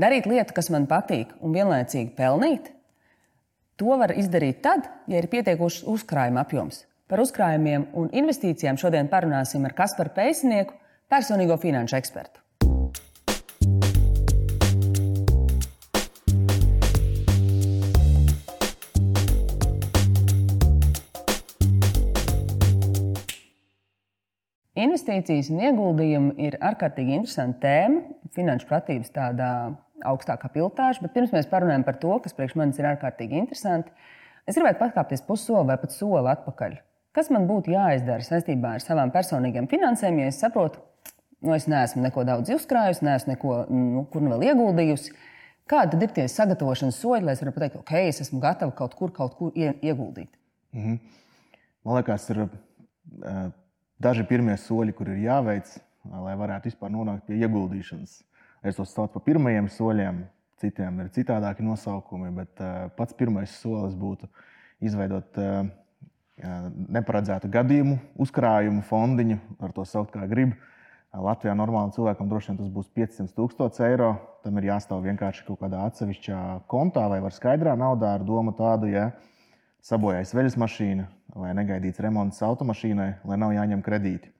Darīt lietu, kas man patīk, un vienlaicīgi pelnīt, to var izdarīt tad, ja ir pietiekošs uzkrājuma apjoms. Par uzkrājumiem un investīcijām šodien parunāsim ar Kasparu Pēcinieku, personīgo finanšu ekspertu. Investīcijas un ieguldījumi ir ārkārtīgi interesanta tēma, finanšu pratības tādā augstākā piltāža, bet pirms mēs parunājam par to, kas priekš manis ir ārkārtīgi interesanti, es gribētu pakāpties pussoli vai pat soli atpakaļ. Kas man būtu jāizdara saistībā ar savām personīgām finansēm, ja es saprotu, nu, es neesmu neko daudz uzkrājusi, neesmu neko, nu, kur nu vēl ieguldījusi. Kādi ir tie sagatavošanas soļi, lai es varētu pateikt, ok, es esmu gatava kaut kur, kaut kur ieguldīt? Mm -hmm. Man liekas, ir uh, daži pirmie soļi, kur ir jāveic, lai varētu vispār nonākt pie ieguldīšanas. Es tos saucu par pirmajiem soļiem, citiem ir citādāki nosaukumi, bet pats pirmais solis būtu izveidot neparedzētu gadījumu, uzkrājumu fondiņu, var to saukt kā grib. Latvijā normālam cilvēkam droši vien tas būs 500 tūkstoši eiro. Tam ir jāstāv vienkārši kaut kādā atsevišķā kontā vai skaidrā naudā ar domu tādu, ja sabojājas veļas mašīna, vai negaidīts remonts automašīnai, lai nav jāņem kredīti.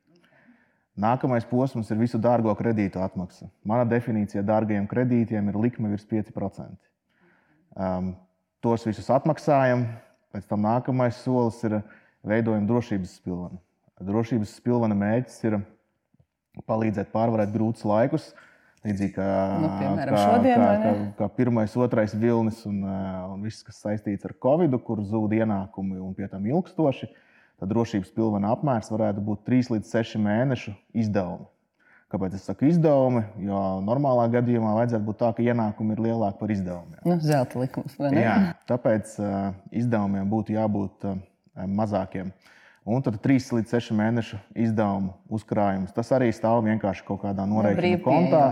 Nākamais posms ir visu dārgo kredītu atmaksa. Mana definīcija dārgajiem kredītiem ir likme virs 5%. Um, tos visus atmaksājam, pēc tam nākamais solis ir veidojuma drošības spilvena. Drošības spilvena mērķis ir palīdzēt pārvarēt grūtus laikus, Līdzīgi kā, nu, piemēram, kā, šodien, kā, kā, kā pirmais, otrais vilnis un, un viss, kas saistīts ar covid, kur zūd ienākumi un pie tam ilgstoši, tad drošības pilvena apmērs varētu būt 3 līdz 6 mēnešu izdevumi. Kāpēc es saku izdevumi? Jo normālā gadījumā vajadzētu būt tā, ka ienākumi ir lielāki par izdevumiem. Nu, zelta likums, vai ne? Jā, tāpēc uh, izdevumiem būtu jābūt uh, mazākiem. Un tad 3 līdz 6 mēnešu izdevumu uzkrājums. Tas arī stāv vienkārši kaut kādā norēķina kontā,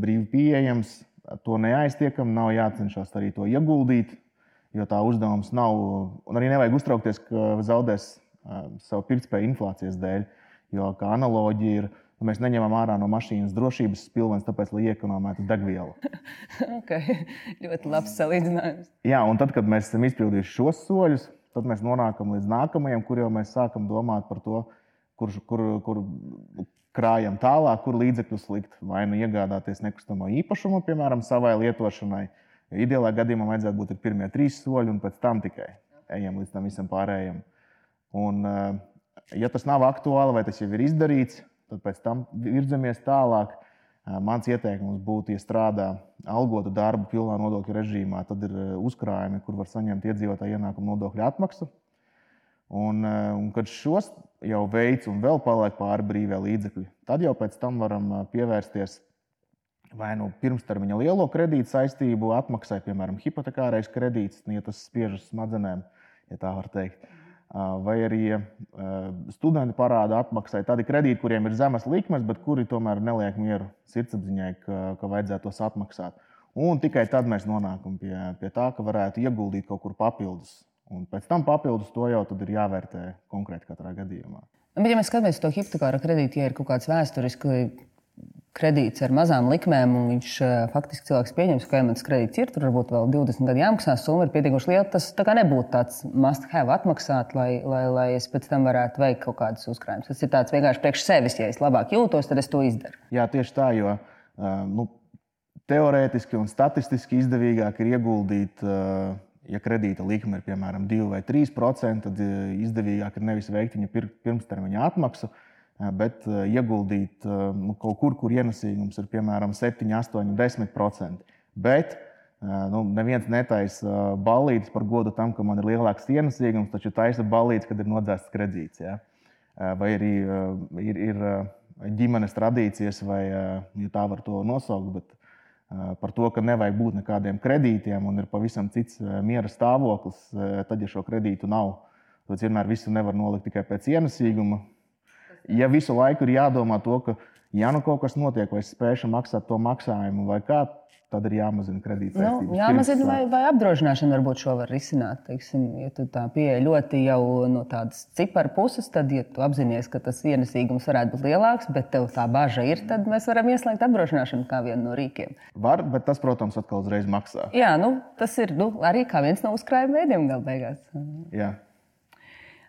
brīvi pieejams. To neaiztiekam, nav jācenšas arī to ieguldīt, jo tā uzdevums nav. Un arī nevajag uztraukties, ka zaudēs savu pirktspēju inflācijas dēļ. Jo kā analoģija ir, ka mēs neņemam ārā no mašīnas drošības spilvens, tāpēc, lai iekonomētu degvielu. okay. Ļoti labs salīdzinājums. Jā, un tad, kad mēs esam izpildījuši šos soļus, Tad mēs nonākam līdz nākamajam, kur jau mēs sākam domāt par to, kur, kur, kur krājam tālāk, kur līdzekļus likt. Vai nu iegādāties nekustamo īpašumu, piemēram, savai lietošanai. Ideālā gadījumā vajadzētu būt pirmie trīs soļi, un pēc tam tikai ejam līdz tam visam pārējiem. Un, eh, ja tas nav aktuāli vai tas jau ir izdarīts, tad pēc tam virzamies tālāk. Mans ieteikums būtu, ja strādā algotu darbu pilnā nodokļu režīmā, tad ir uzkrājumi, kur var saņemt iedzīvotāju ienākumu nodokļu atmaksu. Un, un kad šos jau veids un vēl paliek pāri brīvie līdzekļi, tad jau pēc tam varam pievērsties vai nu pirmstermiņa lielo kredītu saistību atmaksai, piemēram, hipotekārais kredīts, ja tas spiež uz smadzenēm, ja tā var teikt vai arī studenti parāda atmaksai tādi kredīti, kuriem ir zemas likmes, bet kuri tomēr neliek mieru sirdsapziņai, ka, ka vajadzētu tos atmaksāt. Un tikai tad mēs nonākam pie, pie tā, ka varētu ieguldīt kaut kur papildus. Un pēc tam papildus to jau ir jāvērtē konkrēti katrā gadījumā. Bet, ja mēs skatāmies to hipotekāro kredītu, ja ir kaut kāds vēsturisks kredīts ar mazām likmēm, un viņš uh, faktiski cilvēks pieņems, ka, ja man tas kredīts ir, tur varbūt vēl 20 gadu jāmaksā, summa ir pietiekami liela. Tas tā nebūtu tāds must-have atmaksāt, lai, lai, lai es pēc tam varētu veikt kaut kādus uzkrājumus. Tas ir tāds vienkārši priekš sevis, ja es labāk jūtos, tad es to izdaru. Jā, tieši tā, jo uh, nu, teorētiski un statistiski izdevīgāk ir ieguldīt. Uh, ja kredīta likme ir piemēram 2 vai 3%, tad izdevīgāk ir nevis veikt viņa pirmstermiņa atmaksu, uh, bet ieguldīt nu, kaut kur, kur ienesīgums ir piemēram 7, 8, 10%. Bet nu, neviens netaisa ballītes par godu tam, ka man ir lielāks ienesīgums, taču taisa ballītes, kad ir nodzēsts kredīts. Ja? Vai arī ir, ir ģimenes tradīcijas, vai ja tā var to nosaukt. Bet, par to, ka nevajag būt nekādiem kredītiem un ir pavisam cits miera stāvoklis, tad, ja šo kredītu nav, tad vienmēr visu nevar nolikt tikai pēc ienesīguma, ja visu laiku ir jādomā to, ka ja nu kaut kas notiek, vai es spēšu maksāt to maksājumu, vai kā, tad ir jāmazina kredītsaistības. Nu, jāmazina, vai, vai apdrošināšana varbūt šo var risināt. Teiksim, ja tu tā pieeja ļoti jau no tādas ciparu puses, tad, ja tu apzinājies, ka tas ienesīgums varētu būt lielāks, bet tev tā bažas ir, tad mēs varam ieslēgt apdrošināšanu kā vienu no rīkiem. Var, bet tas, protams, atkal uzreiz maksā. Jā, nu, tas ir nu, arī kā viens no uzkrājuma veidiem galu beigās. Jā.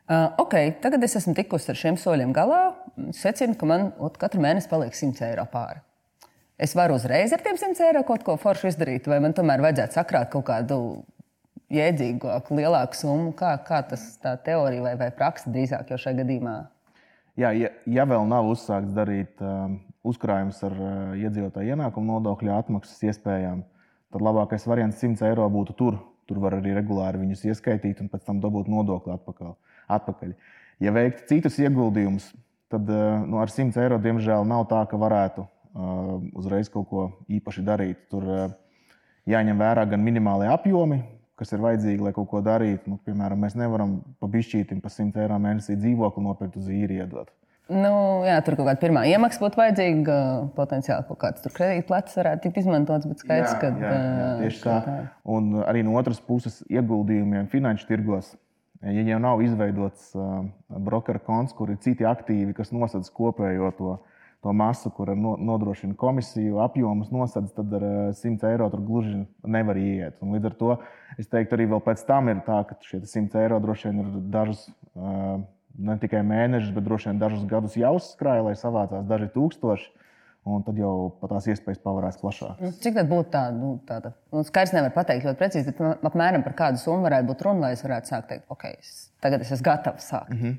Uh, ok, tagad es esmu tikusi ar šiem soļiem galā. Secinu, ka man ot, katru mēnesi paliek 100 eiro pāri. Es varu uzreiz ar tiem 100 eiro kaut ko foršu izdarīt, vai man tomēr vajadzētu sakrāt kaut kādu jēdzīgāku, lielāku summu? Kā, kā tas tā teorija vai, vai praksa drīzāk jau šajā gadījumā? Jā, ja, ja vēl nav uzsākts darīt um, uzkrājumus ar uh, iedzīvotāju ienākumu nodokļu atmaksas iespējām, tad labākais variants 100 eiro būtu tur. Tur var arī regulāri viņus ieskaitīt un pēc tam dabūt nodokli atpakaļ atpakaļ. Ja veikt citus ieguldījumus, tad eh, nu, ar 100 eiro diemžēl nav tā, ka varētu uh, uzreiz kaut ko īpaši darīt. Tur uh, jāņem vērā gan minimālie apjomi, kas ir vajadzīgi, lai kaut ko darītu. Nu, piemēram, mēs nevaram pa bišķītim pa 100 eiro mēnesī dzīvokli nopirkt uz īri iedot. Nu, jā, tur kaut kāda pirmā iemaksa būtu vajadzīga. Potenciāli kaut kāds kredītplats varētu tikt izmantots, bet skaidrs, ka tieši tā. tā. Un arī no otras puses, ieguldījumiem finanšu tirgos Ja jau nav izveidots brokeru konts, kur ir citi aktīvi, kas nosedz kopējo to, to masu, kura no, nodrošina komisiju apjomus, nosedz, tad ar uh, 100 eiro tur gluži nevar iet. Un līdz ar to es teiktu, arī pēc tam ir tā, ka šie 100 eiro droši vien ir dažus. Ne tikai mēnešus, bet droši vien dažus gadus jāuzkrāj, lai savācās daži tūkstoši un tad jau pat tās iespējas pavērās plašāk. Nu, cik tā būtu tā, nu, tāda? Nu, skaidrs nevar pateikt ļoti precīzi, bet nu, apmēram par kādu summu varētu būt runa, lai es varētu sākt teikt, ok, es, tagad es esmu gatavs sākt. Mm -hmm.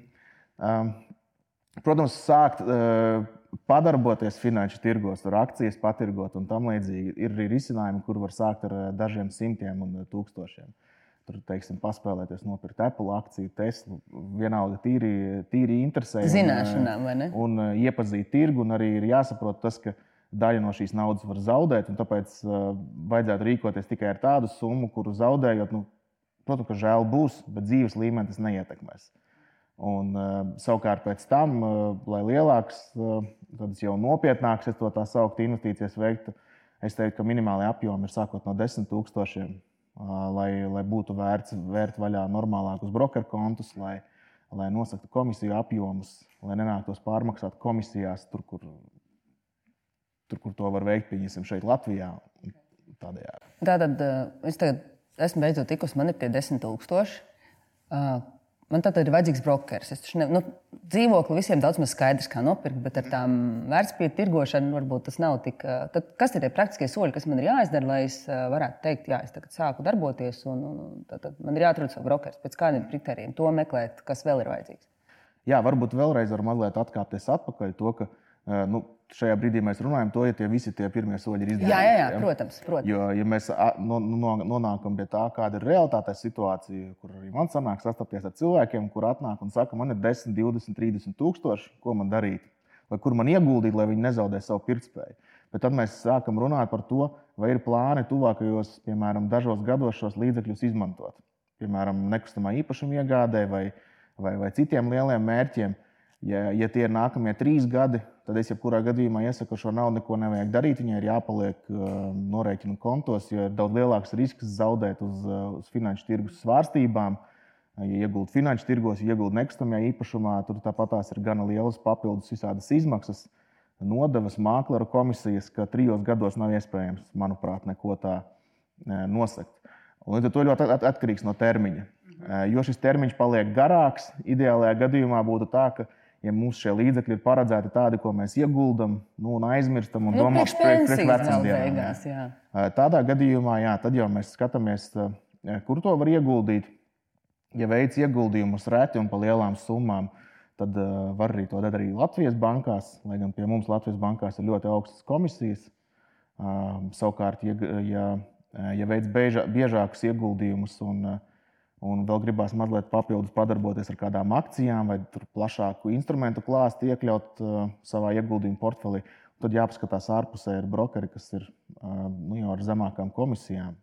um, protams, sākt uh, padarboties finanšu tirgos, ar akcijas patirgot un tam līdzīgi. Ir arī risinājumi, kur var sākt ar uh, dažiem simtiem un uh, tūkstošiem tur, teiksim, paspēlēties, nopirkt Apple akciju, Tesla. Vienalga, tīri, tīri interesē. Zināšanām, vai ne? Un, un iepazīt tirgu, un arī ir jāsaprot tas, ka daļa no šīs naudas var zaudēt, un tāpēc uh, vajadzētu rīkoties tikai ar tādu summu, kuru zaudējot, nu, protams, ka žēl būs, bet dzīves līmeni tas neietekmēs. Un, uh, savukārt, pēc tam, uh, lai lielāks, uh, tādas jau nopietnākas, ja tā saukt, investīcijas veiktu, es teiktu, ka minimālai apjomi ir sākot no 10 tūkstošiem lai, lai būtu vērts vērt vaļā normālākus brokeru kontus, lai, lai nosaktu komisiju apjomus, lai nenāktos pārmaksāt komisijās tur, kur, tur, kur to var veikt, pieņemsim, šeit Latvijā. Tādējādi. Tātad es tagad esmu beidzot tikusi, man ir tie desmit tūkstoši. Man tad ir vajadzīgs brokeris. Es ne, nu, dzīvokli visiem daudz maz skaidrs, kā nopirkt, bet ar tām vērtspapīra tirgošanu varbūt tas nav tik. Tad, kas ir tie praktiskie soļi, kas man ir jāizdara, lai es varētu teikt, jā, es tagad sāku darboties, un, un tad, tad man ir jāatrod savu brokeris, pēc kādiem kritērijiem to meklēt, kas vēl ir vajadzīgs. Jā, varbūt vēlreiz var mazliet atkāpties atpakaļ to, ka nu, šajā brīdī mēs runājam to, ja tie visi tie pirmie soļi ir izdarīti. Jā, jā, jā, protams. protams. Jo, ja mēs no, no, nonākam pie tā, kāda ir realitāte situācija, kur arī man sanāk sastapties ar cilvēkiem, kur atnāk un saka, man ir 10, 20, 30 tūkstoši, ko man darīt, vai kur man ieguldīt, lai viņi nezaudē savu pirktspēju. Bet tad mēs sākam runāt par to, vai ir plāni tuvākajos, piemēram, dažos gados šos līdzekļus izmantot. Piemēram, nekustamā īpašuma iegādē vai, vai, vai citiem lieliem mērķiem. Ja, ja tie ir nākamie trīs gadi, tad es jebkurā gadījumā iesaku, ka šo naudu neko nevajag darīt. Viņai ir jāpaliek uh, norēķinu kontos, jo ir daudz lielāks risks zaudēt uz, uh, uz finanšu tirgus svārstībām. Ja iegūtu finanšu tirgos, ja iegūtu nekustamajā īpašumā, tur tāpat tās ir gana lielas papildus visādas izmaksas, nodevas, mākslinieka komisijas, ka trijos gados nav iespējams, manuprāt, neko tā nosakt. Un līdz ar to ļoti atkarīgs no termiņa. Jo šis termiņš paliek garāks, ideālajā gadījumā būtu tā, ka ja mums šie līdzekļi ir paredzēti tādi, ko mēs ieguldam nu, un aizmirstam un nu, domājam par vecām dienām. Tādā gadījumā, jā, tad jau mēs skatāmies, kur to var ieguldīt. Ja veids ieguldījumus reti un pa lielām summām, tad uh, var arī to darīt Latvijas bankās, lai gan pie mums Latvijas bankās ir ļoti augstas komisijas. Uh, savukārt, ja, ja, ja veids biežākus ieguldījumus un uh, un vēl gribās mazliet papildus padarboties ar kādām akcijām vai plašāku instrumentu klāstu iekļaut uh, savā ieguldījuma portfelī, tad jāpaskatās ārpusē ir brokeri, kas ir uh, nu, jau ar zemākām komisijām.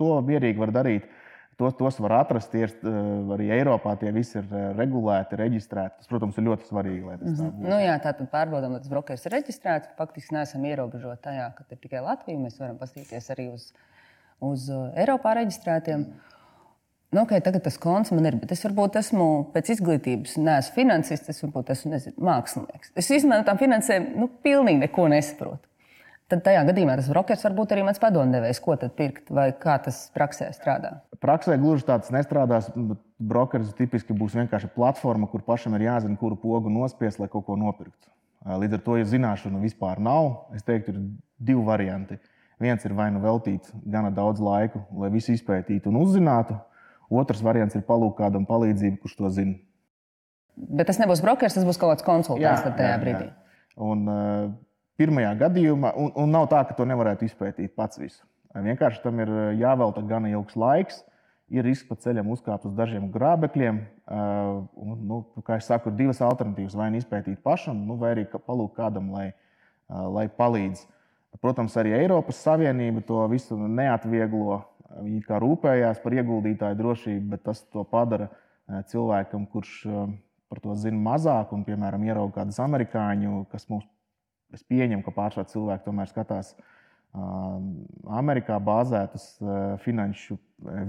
To mierīgi var darīt tos, tos var atrast. Tie ir arī Eiropā, tie visi ir regulēti, reģistrēti. Tas, protams, ir ļoti svarīgi. Mm -hmm. nu, jā, tā tad pārbaudām, lai tas brokers ir reģistrēts. Faktiski neesam ierobežoti tajā, ka ir tikai Latvija. Mēs varam paskatīties arī uz, uz Eiropā reģistrētiem. Nu, okay, tagad tas konts man ir, bet es varbūt esmu pēc izglītības, neesmu finansists, es varbūt esmu nezinu, mākslinieks. Es īstenībā no tām finansēm nu, pilnīgi neko nesaprotu tad tajā gadījumā tas brokers var būt arī mans padomdevējs, ko tad pirkt vai kā tas praksē strādā. Praksē gluži tāds nestrādās. Brokeris tipiski būs vienkārši platforma, kur pašam ir jāzina, kuru pogu nospiest, lai kaut ko nopirktu. Līdz ar to, ja zināšanu vispār nav, es teiktu, ir divi varianti. Viens ir vai nu veltīt gana daudz laika, lai visu izpētītu un uzzinātu. Otrs variants ir palūgt kādam palīdzību, kurš to zina. Bet tas nebūs brokeris, tas būs kaut kāds konsultants tajā jā, brīdī. Jā. Un, uh, pirmajā gadījumā, un, un nav tā, ka to nevarētu izpētīt pats visu. Vienkārši tam ir eh, jāvelta gana ilgs laiks. Ir risks pa ceļam uzkāpt uz dažiem grābekļiem. Uh, un, nu, kā jau saku, ir divas alternatīvas. Vai nu izpētīt pašam, nu, vai arī palūgt kādam, lai, uh, lai palīdz. Protams, arī Eiropas Savienība to visu neatvieglo. Viņi kā rūpējās par ieguldītāju drošību, bet tas to padara cilvēkam, kurš par to zina mazāk, un, piemēram, ierauga kādus amerikāņu, kas mums es pieņemu, ka pārsvarā cilvēki tomēr skatās Amerikā bāzētus finanšu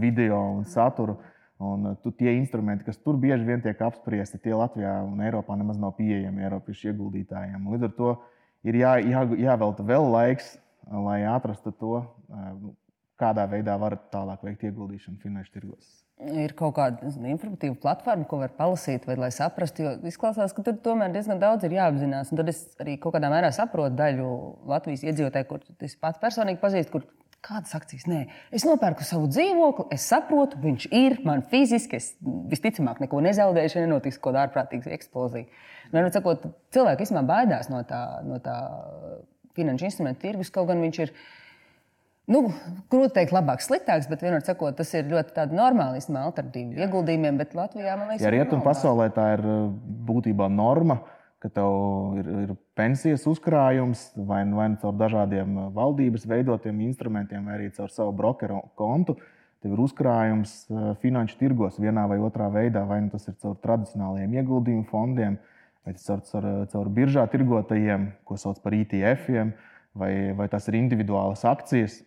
video un saturu. Un tu, tie instrumenti, kas tur bieži vien tiek apspriesti, tie Latvijā un Eiropā nemaz nav pieejami Eiropas ieguldītājiem. Līdz ar to ir jā, jā, jāvelta vēl laiks, lai atrastu to, nu, kādā veidā var tālāk veikt ieguldīšanu finanšu tirgos ir kaut kāda informatīva platforma, ko var palasīt, vai lai saprastu. Jo izklausās, ka tur tomēr diezgan daudz ir jāapzinās. Un tad es arī kaut kādā mērā saprotu daļu Latvijas iedzīvotāju, kurus pats personīgi pazīstu. Kur Kādas akcijas? Nē, es nopērku savu dzīvokli, es saprotu, viņš ir man fiziski. Es visticamāk neko nezaudēšu, ja nenotiks kaut kāda ārprātīga eksplozija. Nu, sakot, cilvēki īstenībā baidās no tā, no tā finanšu instrumentu tirgus, kaut gan viņš ir Nu, grūti teikt, labāks, sliktāks, bet vienmēr sakot, tas ir ļoti normāli alternatīva ieguldījumiem. Bet Latvijā man liekas, ka. Ja rietumu pasaulē tā ir uh, būtībā norma, ka tev ir, ir pensijas uzkrājums vai, vai nu caur dažādiem uh, valdības veidotiem instrumentiem, vai arī caur savu brokeru kontu. Tev ir uzkrājums uh, finanšu tirgos vienā vai otrā veidā, vai nu tas ir caur tradicionālajiem ieguldījumu fondiem, vai caur, caur, caur biržā tirgotajiem, ko sauc par ETF-iem, vai, vai tas ir individuālas akcijas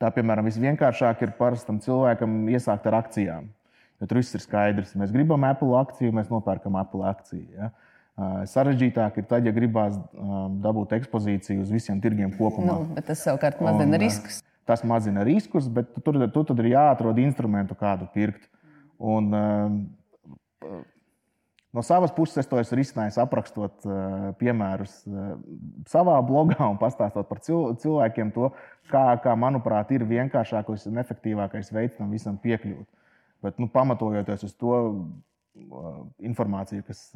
Tā, piemēram, visvienkāršāk ir parastam cilvēkam iesākt ar akcijām. Jo tur viss ir skaidrs. Mēs gribam Apple akciju, mēs nopērkam Apple akciju. Ja? Sarežģītāk ir tad, ja gribās dabūt ekspozīciju uz visiem tirgiem kopumā. Nu, tas savukārt mazina Un, riskus. Tas mazina riskus, bet tur, tur tad ir jāatrod instrumentu, kādu pirkt. Un, No savas puses es to esmu risinājis, aprakstot uh, piemērus uh, savā blogā un pastāstot par cilvēkiem to, kā, kā manuprāt, ir vienkāršākais un efektīvākais veids tam visam piekļūt. Bet, nu, pamatojoties uz to uh, informāciju, kas,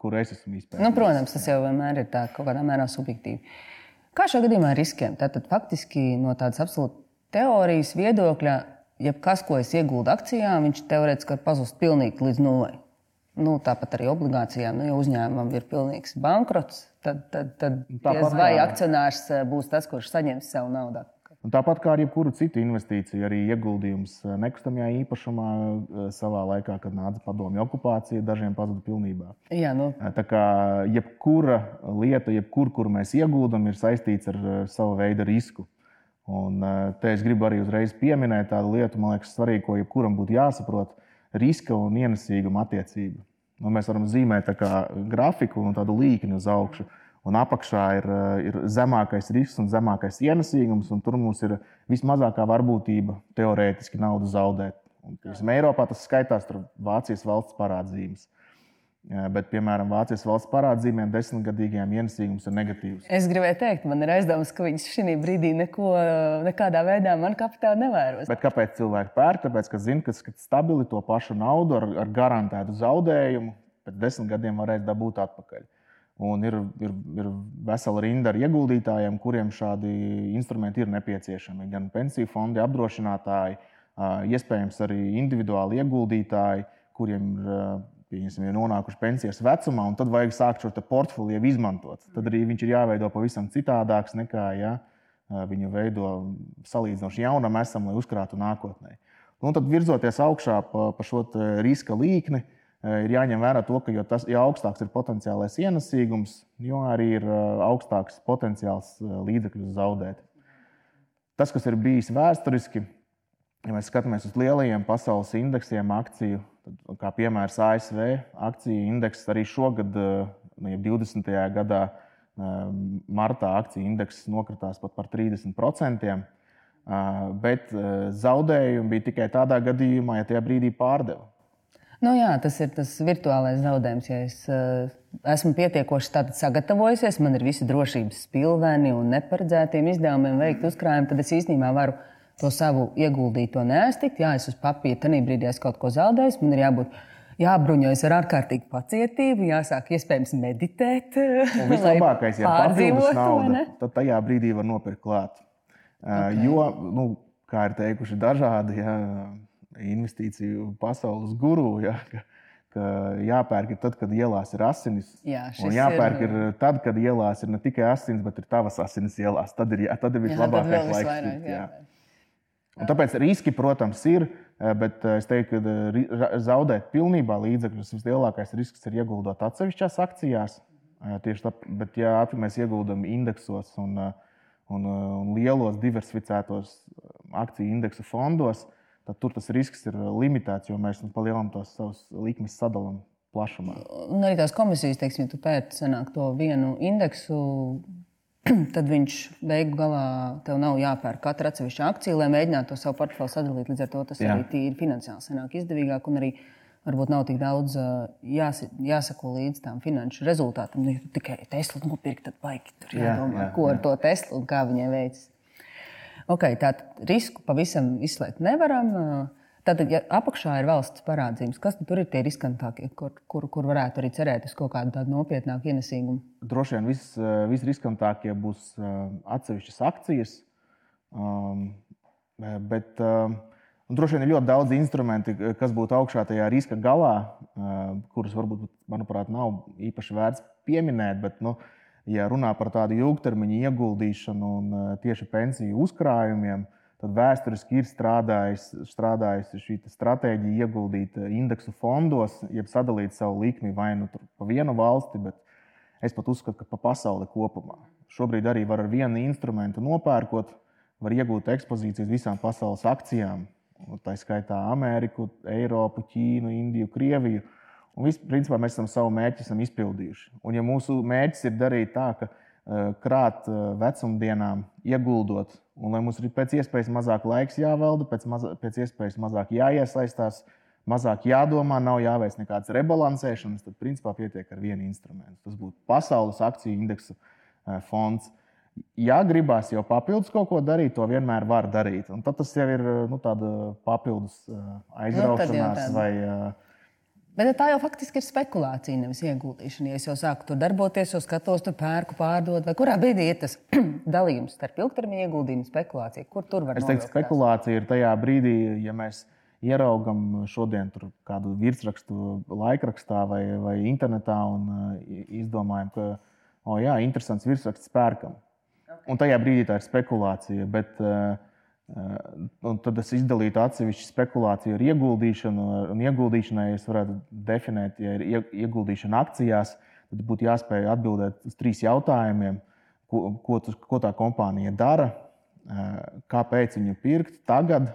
kur es esmu izpētījis. Nu, protams, tas jau vienmēr ir tā, kaut kādā mērā subjektīvi. Kā šajā gadījumā ar riskiem? Tātad faktiski no tādas absolūti teorijas viedokļa, jebkas, ko es iegūstu akcijā, viņš teorētiski var pazust pilnīgi līdz nulai. Nu, tāpat arī obligācijām, nu, ja uzņēmumam ir pilnīgs bankrots, tad, tad, tad tāpat, vai akcionārs eh, būs tas, kurš saņems savu naudu. Un tāpat kā ar jebkuru citu investīciju, arī ieguldījums eh, nekustamajā īpašumā eh, savā laikā, kad nāca padomju okupācija, dažiem pazuda pilnībā. Jā, nu. Tā kā jebkura lieta, jebkur, kur mēs ieguldam, ir saistīts ar savu veidu risku. Un te es gribu arī uzreiz pieminēt tādu lietu, man liekas, svarīgu, ko jebkuram būtu jāsaprot riska un ienesīguma attiecība. Nu, mēs varam zīmēt grafiku un tādu līkni uz augšu. Un apakšā ir, ir zemākais risks un zemākais ienesīgums, un tur mums ir vismazākā varbūtība teorētiski naudu zaudēt. Un, piemēram, Eiropā tas skaitās Vācijas valsts parādzīmes. Bet, piemēram, Vācijas valsts parādzīmēm desmitgadīgajām ienesīgums ir negatīvs. Es gribēju teikt, man ir aizdoms, ka viņš šī brīdī neko, nekādā veidā man kapitālu nevēros. Bet kāpēc cilvēki pērk? Tāpēc, ka zina, ka stabili to pašu naudu ar, ar garantētu zaudējumu pēc desmit gadiem varēs dabūt atpakaļ. Un ir, ir, ir vesela rinda ar ieguldītājiem, kuriem šādi instrumenti ir nepieciešami. Gan pensiju fondi, apdrošinātāji, iespējams arī individuāli ieguldītāji, kuriem ir pieņemsim, ir nonākuši pensijas vecumā, un tad vajag sākt šo portfeli jau izmantot. Tad arī viņš ir jāveido pavisam citādāks nekā ja, viņu veido salīdzinoši jaunam esam, lai uzkrātu nākotnē. Nu, tad virzoties augšā pa, pa šo riska līkni, ir jāņem vērā to, ka jo, tas, jo augstāks ir potenciālais ienesīgums, jo arī ir augstāks potenciāls līdzekļus zaudēt. Tas, kas ir bijis vēsturiski, ja mēs skatāmies uz lielajiem pasaules indeksiem, akciju, tad, kā piemērs ASV akciju indeks, arī šogad, nu, 20. gadā, martā akciju indeks nokritās pat par 30%. Bet zaudējumi bija tikai tādā gadījumā, ja tajā brīdī pārdeva. Nu, jā, tas ir tas virtuālais zaudējums. Ja es uh, esmu pietiekoši sagatavojusies, man ir visi drošības spilveni un neparedzētiem izdevumiem veikt uzkrājumu, tad es īstenībā varu to savu ieguldīto neaiztikt. Jā, es uz papīra tajā brīdī esmu kaut ko zaudējis. Man ir jābūt jābruņojas ar ārkārtīgu pacietību, jāsāk iespējams meditēt. Un vislabākais, ja papildus nauda, tad tajā brīdī var nopirkt klāt. Okay. Jo, nu, kā ir teikuši dažādi ja, investīciju pasaules guru, ja, ka, ka jāpērk ir tad, kad ielās ir asinis. Jā, un jāpērk ir... ir tad, kad ielās ir ne tikai asinis, bet ir tavas asinis ielās. Tad ir, jā, tad ir vislabākais laiks. Vairāk, jā. Jā. Un tāpēc riski, protams, ir. Bet es teiktu, ka zaudēt pilnībā līdzekļus vislielākais risks ir ieguldot atsevišķās akcijās. Tieši tāpēc, bet ja mēs ieguldam indeksos un, un, un lielos diversificētos akciju indeksu fondos, tad tur tas risks ir limitēts, jo mēs nu, palielinām tos savus likmes sadalām plašumā. Un arī tās komisijas, teiksim, ja tu pērci to vienu indeksu, tad viņš beigu galā tev nav jāpērk katra atsevišķa akcija, lai mēģinātu to savu portfeli sadalīt. Līdz ar to tas Jā. arī tīri finansiāli sanāk izdevīgāk. Un arī varbūt nav tik daudz jās, jāsako līdz tam finanšu rezultātam. Nu, ja tikai Tesla nopirkt, tad baigi tur jādomā, jā, jā, ko ar jā. to Teslu un kā viņai veicas. Okay, Tātad risku pavisam izslēgt nevaram. Tātad, ja apakšā ir valsts parādzīmes, kas tur ir tie riskantākie, kur, kur, kur varētu arī cerēt uz kaut kādu tādu nopietnāku ienesīgumu? Droši vien vis, visriskantākie būs atsevišķas akcijas. Um, bet um, droši vien ir ļoti daudz instrumentu, kas būtu augšā tajā riska galā, um, kurus varbūt, manuprāt, nav īpaši vērts pieminēt. Bet, nu, ja runā par tādu ilgtermiņa ieguldīšanu un eh, tieši pensiju uzkrājumiem, tad vēsturiski ir strādājusi strādājus šī stratēģija ieguldīt eh, indeksu fondos, jeb sadalīt savu likmi vai nu pa vienu valsti, bet es pat uzskatu, ka pa pasauli kopumā. Šobrīd arī var ar vienu instrumentu nopērkot, var iegūt ekspozīcijas visām pasaules akcijām. Tā skaitā Ameriku, Eiropu, Ķīnu, Indiju, Krieviju. Un principā, mēs esam savu mērķi esam izpildījuši. Un, ja mūsu mērķis ir darīt tā, ka uh, krāt uh, vecumdienām, ieguldot, un lai mums ir pēc iespējas mazāk laiks jāvelda, pēc, maza, pēc iespējas mazāk jāiesaistās, mazāk jādomā, nav jāveic nekādas rebalansēšanas, tad principā pietiek ar vienu instrumentu. Tas būtu pasaules akciju indeksu uh, fonds. Ja gribās jau papildus kaut ko darīt, to vienmēr var darīt. Un tad tas jau ir nu, papildus aizraušanās nu, vai uh, Bet tā jau faktiski ir spekulācija, nevis ieguldīšana. Ja es jau sāku tur darboties, jau skatos, tur pērku, pārdodu, vai kurā brīdī ir tas dalījums starp ilgtermiņa ieguldījumu un spekulāciju? Kur tur var būt? Es teiktu, spekulācija ir tajā brīdī, ja mēs ieraugam šodien kādu virsrakstu laikrakstā vai, vai internetā un uh, izdomājam, ka, oh, jā, interesants virsraksts pērkam. Okay. Un tajā brīdī tā ir spekulācija. Bet, uh, Un tad es izdalītu atsevišķu spekulāciju ar ieguldīšanu. Un ieguldīšanai es varētu definēt, ja ir ieguldīšana akcijās, tad būtu jāspēj atbildēt uz trīs jautājumiem, ko, ko, ko tā kompānija dara, kāpēc viņu pirkt tagad,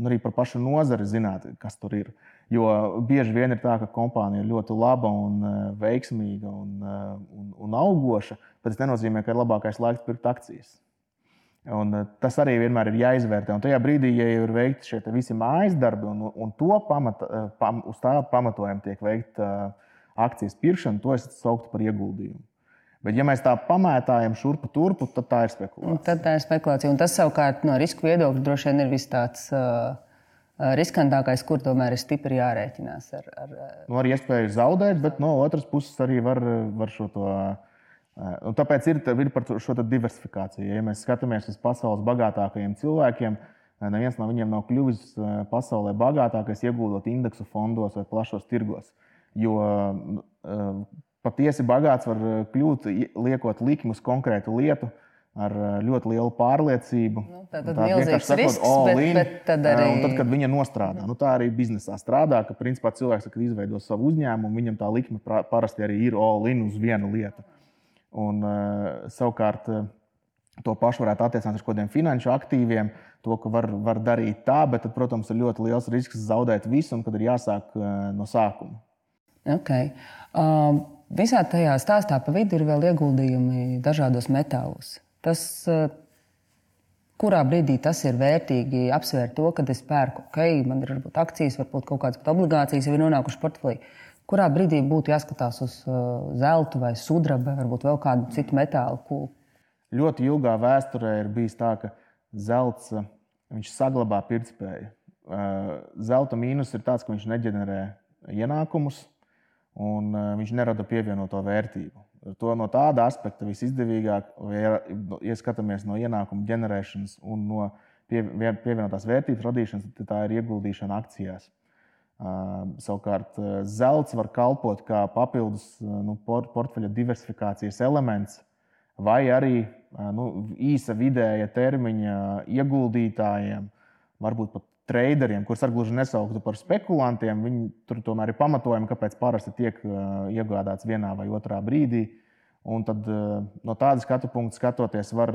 un arī par pašu nozari zināt, kas tur ir. Jo bieži vien ir tā, ka kompānija ir ļoti laba un veiksmīga un, un, un augoša, bet tas nenozīmē, ka ir labākais laiks pirkt akcijas. Un eh, tas arī vienmēr ir jāizvērtē. Un tajā brīdī, ja ir veikti šie visi mājas darbi, un, un to pamata, eh, pam, uz tā pamatojuma tiek veikta uh, akcijas pirkšana, to es sauktu par ieguldījumu. Bet, ja mēs tā pamētājam šurpu turpu, tad tā ir spekulācija. Un tad tā ir spekulācija. Un tas savukārt no riska viedokļa droši vien ir vis tāds uh, riskantākais, kur tomēr ir stipri jārēķinās. Ar, ar, nu, ar iespēju zaudēt, bet no otras puses arī var, var šo to. Un tāpēc ir, ir par šo diversifikāciju. Ja mēs skatāmies uz pasaules bagātākajiem cilvēkiem, neviens no viņiem nav kļuvis pasaulē bagātākais, ieguldot indeksu fondos vai plašos tirgos. Jo patiesi bagāts var kļūt, liekot likmi uz konkrētu lietu, ar ļoti lielu pārliecību. Nu, tā tad milzīgs risks, sakot, bet, bet tad arī... Tad, kad viņa nostrādā, nu, tā arī biznesā strādā, ka principā cilvēks, kad izveido savu uzņēmumu, viņam tā likme parasti arī ir all-in uz vienu lietu. Un, savukārt, to pašu varētu attiecināt uz kaut kādiem finanšu aktīviem, to, ka var, var darīt tā, bet, tad, protams, ir ļoti liels risks zaudēt visu, un kad ir jāsāk no sākuma. Okay. Um, visā tajā stāstā pa vidu ir vēl ieguldījumi dažādos metālos. Tas, kurā brīdī tas ir vērtīgi apsvērt to, ka es pērku, ok, man ir varbūt akcijas, varbūt kaut kādas obligācijas jau ir nonākušas portfelī. Kurā brīdī būtu jāskatās uz uh, zelta vai sudraba, varbūt vēl kādu citu metālu? Ko... Ļoti ilgā vēsturē ir bijis tā, ka zelts saglabā pirktspēju. Zelta mīnus ir tāds, ka viņš neģenerē ienākumus, un uh, viņš nerada pievienoto vērtību. To no tāda aspekta visizdevīgāk, ja, skatāmies no ienākumu ģenerēšanas un no pie, pievienotās vērtības radīšanas, tad tā ir ieguldīšana akcijās. Savukārt, zelts var kalpot kā papildus nu, por, portfeļa diversifikācijas elements, vai arī nu, īsa vidēja termiņa ieguldītājiem, varbūt pat traderiem, kurus ar gluži nesauktu par spekulantiem, viņi tur tomēr ir pamatojumi, kāpēc parasti tiek iegādāts vienā vai otrā brīdī. Un tad no tāda skatu punkta skatoties, var,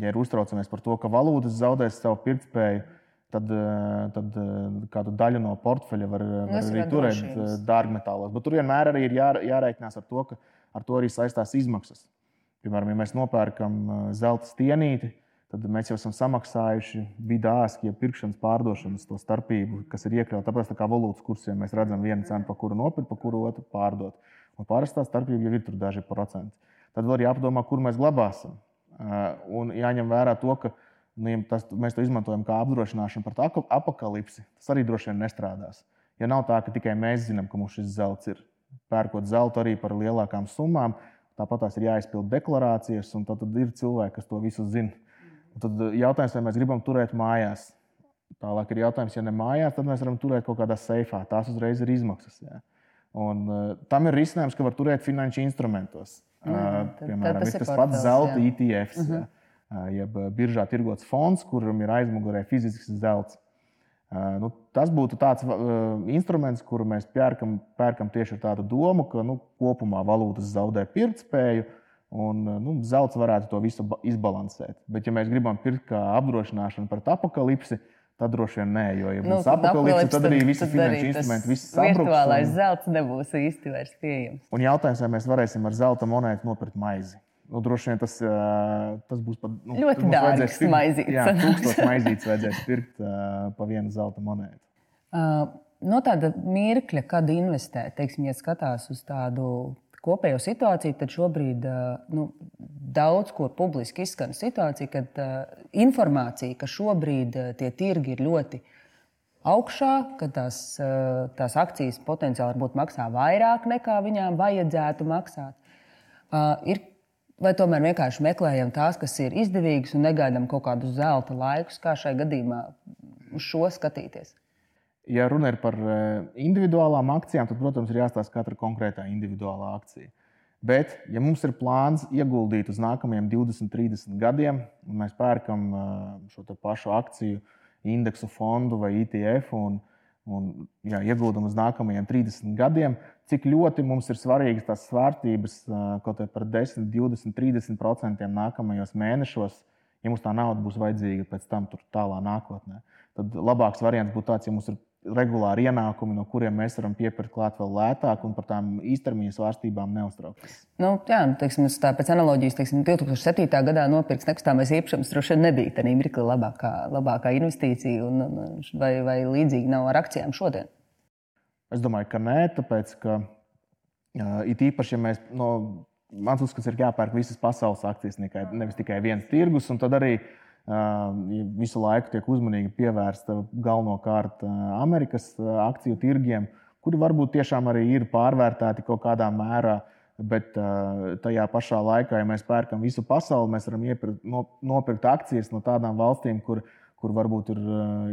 ja ir uztraucamies par to, ka valūtas zaudēs savu pirktspēju, tad, tad kādu daļu no portfeļa var, var arī turēt dārgmetālos. Bet tur vienmēr arī ir jā, jārēķinās ar to, ka ar to arī saistās izmaksas. Piemēram, ja mēs nopērkam zelta stienīti, tad mēs jau esam samaksājuši bidāski, ja pirkšanas, pārdošanas to starpību, kas ir iekļauta. Tāpēc tā kā valūtas kursiem mēs redzam vienu cenu, pa kuru nopirkt, pa kuru otru pārdot. Un parastā starpība jau ir tur daži procenti. Tad vēl ir jāpadomā, kur mēs glabāsim. Un jāņem vērā to, ka ja tas, mēs to izmantojam kā apdrošināšanu par tā apakalipsi. Tas arī droši vien nestrādās. Ja nav tā, ka tikai mēs zinām, ka mums šis zelts ir, pērkot zeltu arī par lielākām summām, tāpat tās ir jāizpild deklarācijas, un tad, tad ir cilvēki, kas to visu zina. Tad eh, jautājums, vai mēs gribam turēt mājās. Tālāk ir jautājums, ja ne mājās, tad mēs varam turēt kaut kādā seifā. Tās uzreiz ir izmaksas. Jā. Un, uh, tam ir risinājums, ka var turēt finanšu instrumentos. Mm, tad, Piemēram, tas, tas pats zelta jā. ETFs, uh -huh. jā, jeb biržā tirgots fonds, kuram ir aizmugurē fizisks zelts. Nu, tas būtu tāds instruments, kuru mēs pērkam, pērkam tieši ar tādu domu, ka nu, kopumā valūtas zaudē pirktspēju. Un nu, zelts varētu to visu izbalansēt. Bet, ja mēs gribam pirkt kā apdrošināšanu pret apakalipsi, tad droši vien nē, jo, ja būs nu, apakalipse, tad, tad arī visi finanšu instrumenti, viss sabruks. Virtuālais un... zelts nebūs īsti vairs pieejams. Un jautājums, vai mēs varēsim ar zelta monētu nopirkt maizi. Nu, droši vien tas, tas būs pat nu, ļoti dārgs maizītes. Jā, tūkstoš maizītes vajadzēs pirkt uh, pa vienu zelta monētu. Uh, no tāda mirkļa, kad investēt, teiksim, ja skatās uz tādu kopējo situāciju, tad šobrīd nu, daudz kur publiski izskan situācija, kad uh, informācija, ka šobrīd uh, tie tirgi ir ļoti augšā, ka tās, uh, tās akcijas potenciāli maksā vairāk nekā viņām vajadzētu maksāt. Uh, ir, vai tomēr vienkārši meklējam tās, kas ir izdevīgas un negaidām kaut kādus zelta laikus, kā šai gadījumā uz šo skatīties? Ja runa ir par eh, individuālām akcijām, tad, protams, ir jāstāsta katra konkrētā individuālā akcija. Bet, ja mums ir plāns ieguldīt uz nākamajiem 20, 30 gadiem, un mēs pērkam eh, šo pašu akciju, indeksu fondu vai ETF un, un jā, ieguldam uz nākamajiem 30 gadiem, cik ļoti mums ir svarīgas tās svārstības kaut kādā par 10, 20, 30% nākamajos mēnešos, ja mums tā nauda būs vajadzīga pēc tam, tālā nākotnē. Tad labāks variants būtu tāds, ja mums ir regulāri ienākumi, no kuriem mēs varam piepirkt klāt vēl lētāk un par tām īstermiņa svārstībām neuztraukties. Nu, jā, nu, teiksim, tā, pēc analoģijas, teiksim, 2007. gadā nopirks nekustamais īpašums droši vien nebija tā mirkli labākā, labākā investīcija, un, vai, vai līdzīgi nav ar akcijām šodien? Es domāju, ka nē, tāpēc, ka uh, it īpaši, ja mēs, no, mans uzskats ir jāpērk visas pasaules akcijas, nevis tikai viens tirgus, tad arī uh, visu laiku tiek uzmanīgi pievērsta galvenokārt Amerikas akciju tirgiem, kuri varbūt tiešām arī ir pārvērtēti kaut kādā mērā. Bet tajā pašā laikā, ja mēs pērkam visu pasauli, mēs varam iepirkt, nopirkt akcijas no tādām valstīm, kur, kur varbūt ir,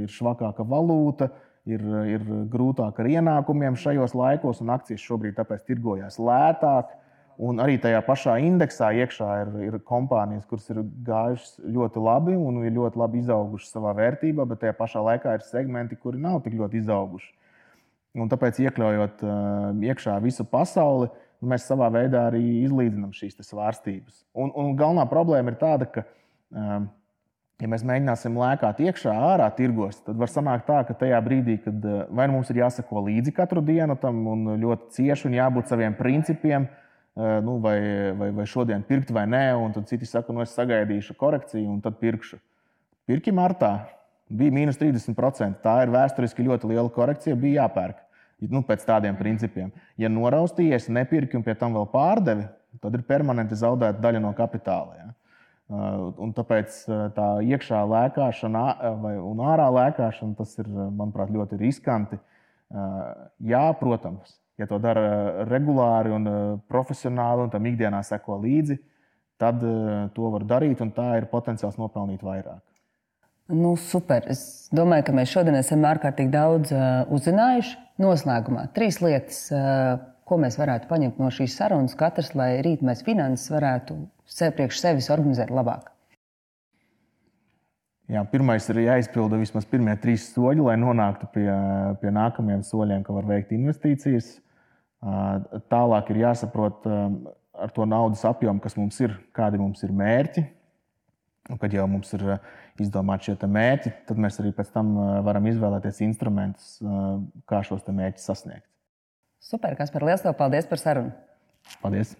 ir švakāka valūta, ir, ir grūtāk ar ienākumiem šajos laikos, un akcijas šobrīd tāpēc tirgojas lētāk. Un arī tajā pašā indeksā iekšā ir, ir kompānijas, kuras ir gājušas ļoti labi un ir ļoti labi izaugušas savā vērtībā, bet tajā pašā laikā ir segmenti, kuri nav tik ļoti izauguši. Un tāpēc, iekļaujot uh, iekšā visu pasauli, mēs savā veidā arī izlīdzinām šīs svārstības. Un, un galvenā problēma ir tāda, ka, uh, ja mēs mēģināsim lēkāt iekšā, ārā tirgos, tad var sanākt tā, ka tajā brīdī, kad uh, vai nu mums ir jāsako līdzi katru dienu tam un ļoti cieši un jābūt saviem principiem, uh, nu, vai, vai, vai šodien pirkt vai nē, un tad citi saka, nu es sagaidīšu korekciju un tad pirkšu. Pirki martā bija mīnus 30%. Tā ir vēsturiski ļoti liela korekcija, bija jāpērk. Nu, pēc tādiem principiem. Ja noraustījies, nepirki un pie tam vēl pārdevi, tad ir permanenti zaudēta daļa no kapitāla. Ja? Un tāpēc tā iekšā lēkāšana vai, ārā lēkāšana tas ir, manuprāt, ļoti riskanti. Jā, protams, ja to dara eh, regulāri un eh, profesionāli un tam ikdienā seko līdzi, tad eh, to var darīt un tā ir potenciāls nopelnīt vairāk. Nu, super. Es domāju, ka mēs šodien esam ārkārtīgi daudz uh, uzzinājuši. Noslēgumā trīs lietas, uh, ko mēs varētu paņemt no šīs sarunas, katrs, lai rīt mēs finanses varētu sev priekš sevis organizēt labāk. Jā, pirmais ir jāizpilda vismaz pirmie trīs soļi, lai nonāktu pie, pie nākamajiem soļiem, ka var veikt investīcijas. Tālāk ir jāsaprot ar to naudas apjomu, kas mums ir, kādi mums ir mērķi. Un, kad jau mums ir izdomāti šie mērķi, tad mēs arī pēc tam varam izvēlēties instrumentus, kā šos mērķus sasniegt. Super, kas par lielu paldies par sarunu. Paldies!